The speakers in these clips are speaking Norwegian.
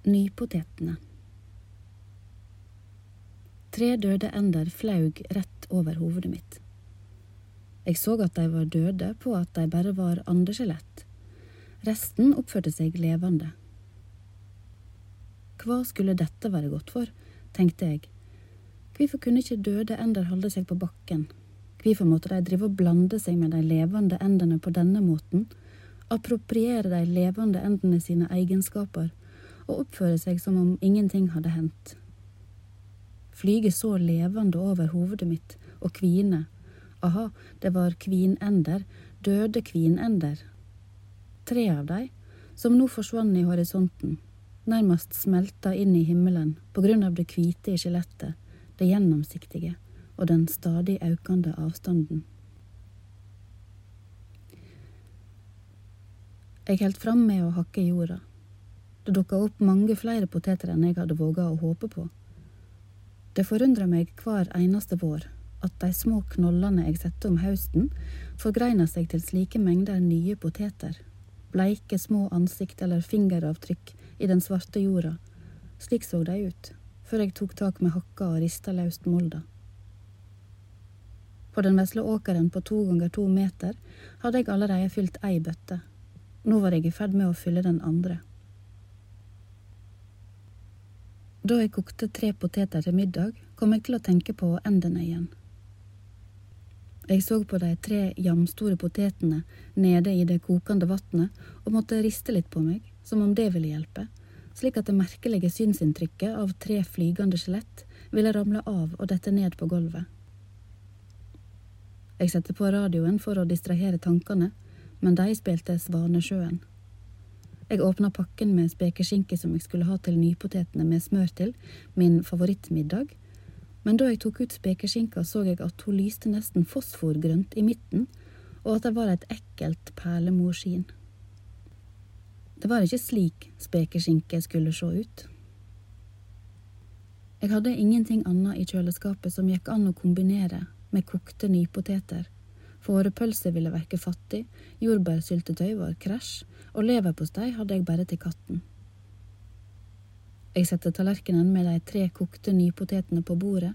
Nypotetene. Tre døde ender flaug rett over hovedet mitt. Jeg så at de var døde på at de bare var andeskjelett. Resten oppførte seg levende. Hva skulle dette være godt for, tenkte jeg. Hvorfor kunne ikke døde ender holde seg på bakken? Hvorfor måtte de drive og blande seg med de levende endene på denne måten? Appropriere de levende endene sine egenskaper? Og oppføre seg som om ingenting hadde hendt. Flyge så levende over hovedet mitt og kvine. Aha, det var kvinender, døde kvinender. Tre av dem, som nå forsvant i horisonten, nærmest smelta inn i himmelen på grunn av det hvite i skjelettet, det gjennomsiktige og den stadig økende avstanden. Jeg holdt fram med å hakke jorda. Det dukka opp mange flere poteter enn jeg hadde våga å håpe på. Det forundra meg hver eneste vår at de små knollene jeg setter om høsten, forgreina seg til slike mengder nye poteter, bleike små ansikt eller fingeravtrykk i den svarte jorda. Slik så de ut, før jeg tok tak med hakka og rista løst molda. På den vesle åkeren på to ganger to meter hadde jeg allerede fylt ei bøtte. Nå var jeg i ferd med å fylle den andre. Da jeg kokte tre poteter til middag, kom jeg til å tenke på endene igjen. Jeg så på de tre jamstore potetene nede i det kokende vannet og måtte riste litt på meg, som om det ville hjelpe, slik at det merkelige synsinntrykket av tre flygende skjelett ville ramle av og dette ned på gulvet. Jeg satte på radioen for å distrahere tankene, men de spilte Svanesjøen. Jeg åpna pakken med spekeskinke som jeg skulle ha til nypotetene med smør til, min favorittmiddag, men da jeg tok ut spekeskinka, så jeg at hun lyste nesten fosforgrønt i midten, og at det var et ekkelt perlemorskinn. Det var ikke slik spekeskinke skulle se ut. Jeg hadde ingenting annet i kjøleskapet som gikk an å kombinere med kokte nypoteter. Fårepølse ville verke fattig, jordbærsyltetøy var krasj, og leverpostei hadde jeg bare til katten. Jeg satte tallerkenen med de tre kokte nypotetene på bordet,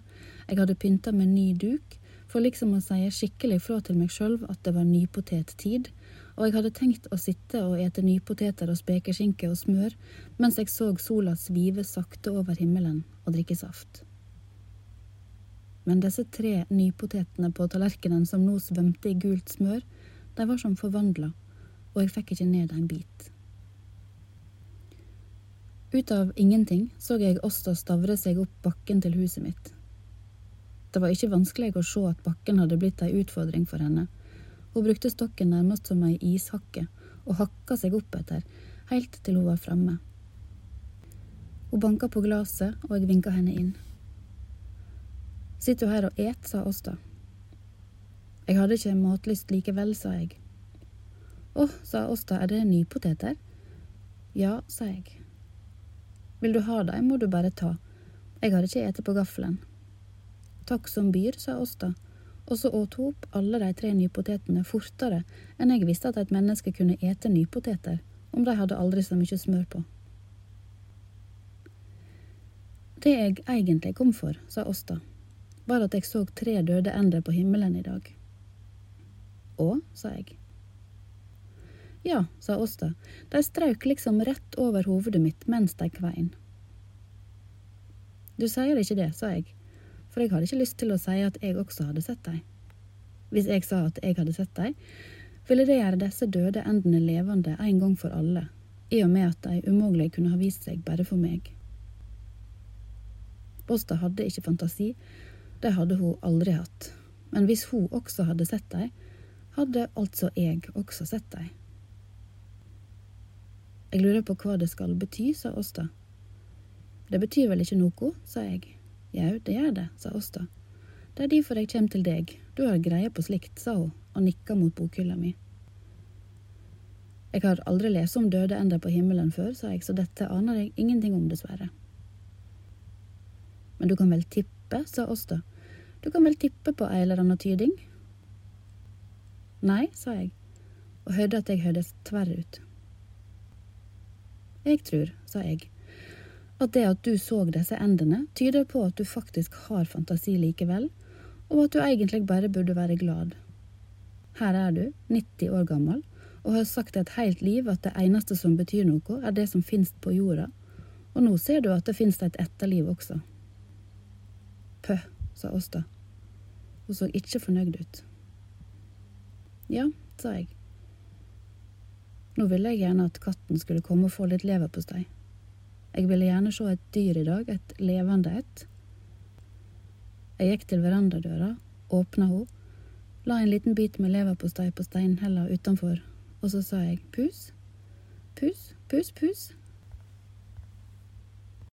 jeg hadde pynta med ny duk, for liksom å si skikkelig fra til meg sjøl at det var nypotettid, og jeg hadde tenkt å sitte og ete nypoteter og spekeskinke og smør mens jeg så sola svive sakte over himmelen og drikke saft. Men disse tre nypotetene på tallerkenen som nå svømte i gult smør, de var som forvandla og jeg fikk ikke ned en bit. Ut av ingenting så jeg Åsta stavre seg opp bakken til huset mitt. Det var ikke vanskelig å se at bakken hadde blitt ei utfordring for henne. Hun brukte stokken nærmest som ei ishakke, og hakka seg opp etter, helt til hun var framme. Hun banka på glasset, og jeg vinka henne inn. Sitter du her og et, sa Åsta. Jeg hadde ikke matlyst likevel, sa jeg. Å, sa Åsta, er det nypoteter? Ja, sa jeg. Vil du ha dem, må du bare ta. Jeg har ikke ete på gaffelen. Takk som byr, sa Åsta, og så åt hun opp alle de tre nypotetene fortere enn jeg visste at et menneske kunne ete nypoteter, om de hadde aldri så mye smør på. Det jeg egentlig kom for, sa Åsta, var at jeg så tre døde ender på himmelen i dag. Å, sa jeg. Ja, sa Åsta, de strauk liksom rett over hovedet mitt mens de kvein. Du sier ikke det, sa jeg, for jeg hadde ikke lyst til å si at jeg også hadde sett deg. Hvis jeg sa at jeg hadde sett deg, ville det gjøre disse døde endene levende en gang for alle, i og med at de umulig kunne ha vist seg bare for meg. Åsta hadde ikke fantasi, det hadde hun aldri hatt, men hvis hun også hadde sett deg, hadde altså jeg også sett deg. Jeg lurer på hva det skal bety, sa Åsta. Det betyr vel ikke noe, sa jeg. Jau, det gjør det, sa Åsta. Det er derfor jeg kommer til deg, du har greie på slikt, sa hun og nikka mot bokhylla mi. Jeg har aldri lest om døde ender på himmelen før, sa jeg, så dette aner jeg ingenting om, dessverre. Men du kan vel tippe, sa Åsta. Du kan vel tippe på ei eller anna tyding? Nei, sa jeg, og hørte at jeg hørtes tverr ut. Jeg tror, sa jeg, at det at du så disse endene, tyder på at du faktisk har fantasi likevel, og at du egentlig bare burde være glad. Her er du, 90 år gammel, og har sagt et helt liv at det eneste som betyr noe, er det som finnes på jorda, og nå ser du at det finnes et etterliv også. Pøh, sa Åsta. Hun så ikke fornøyd ut. Ja, sa jeg. Nå ville jeg gjerne at katten skulle komme og få litt leverpostei. Jeg ville gjerne se et dyr i dag, et levende et. Jeg gikk til verandadøra, åpna ho, la en liten bit med leverpostei på steinhella utenfor, og så sa jeg pus, pus, pus, pus.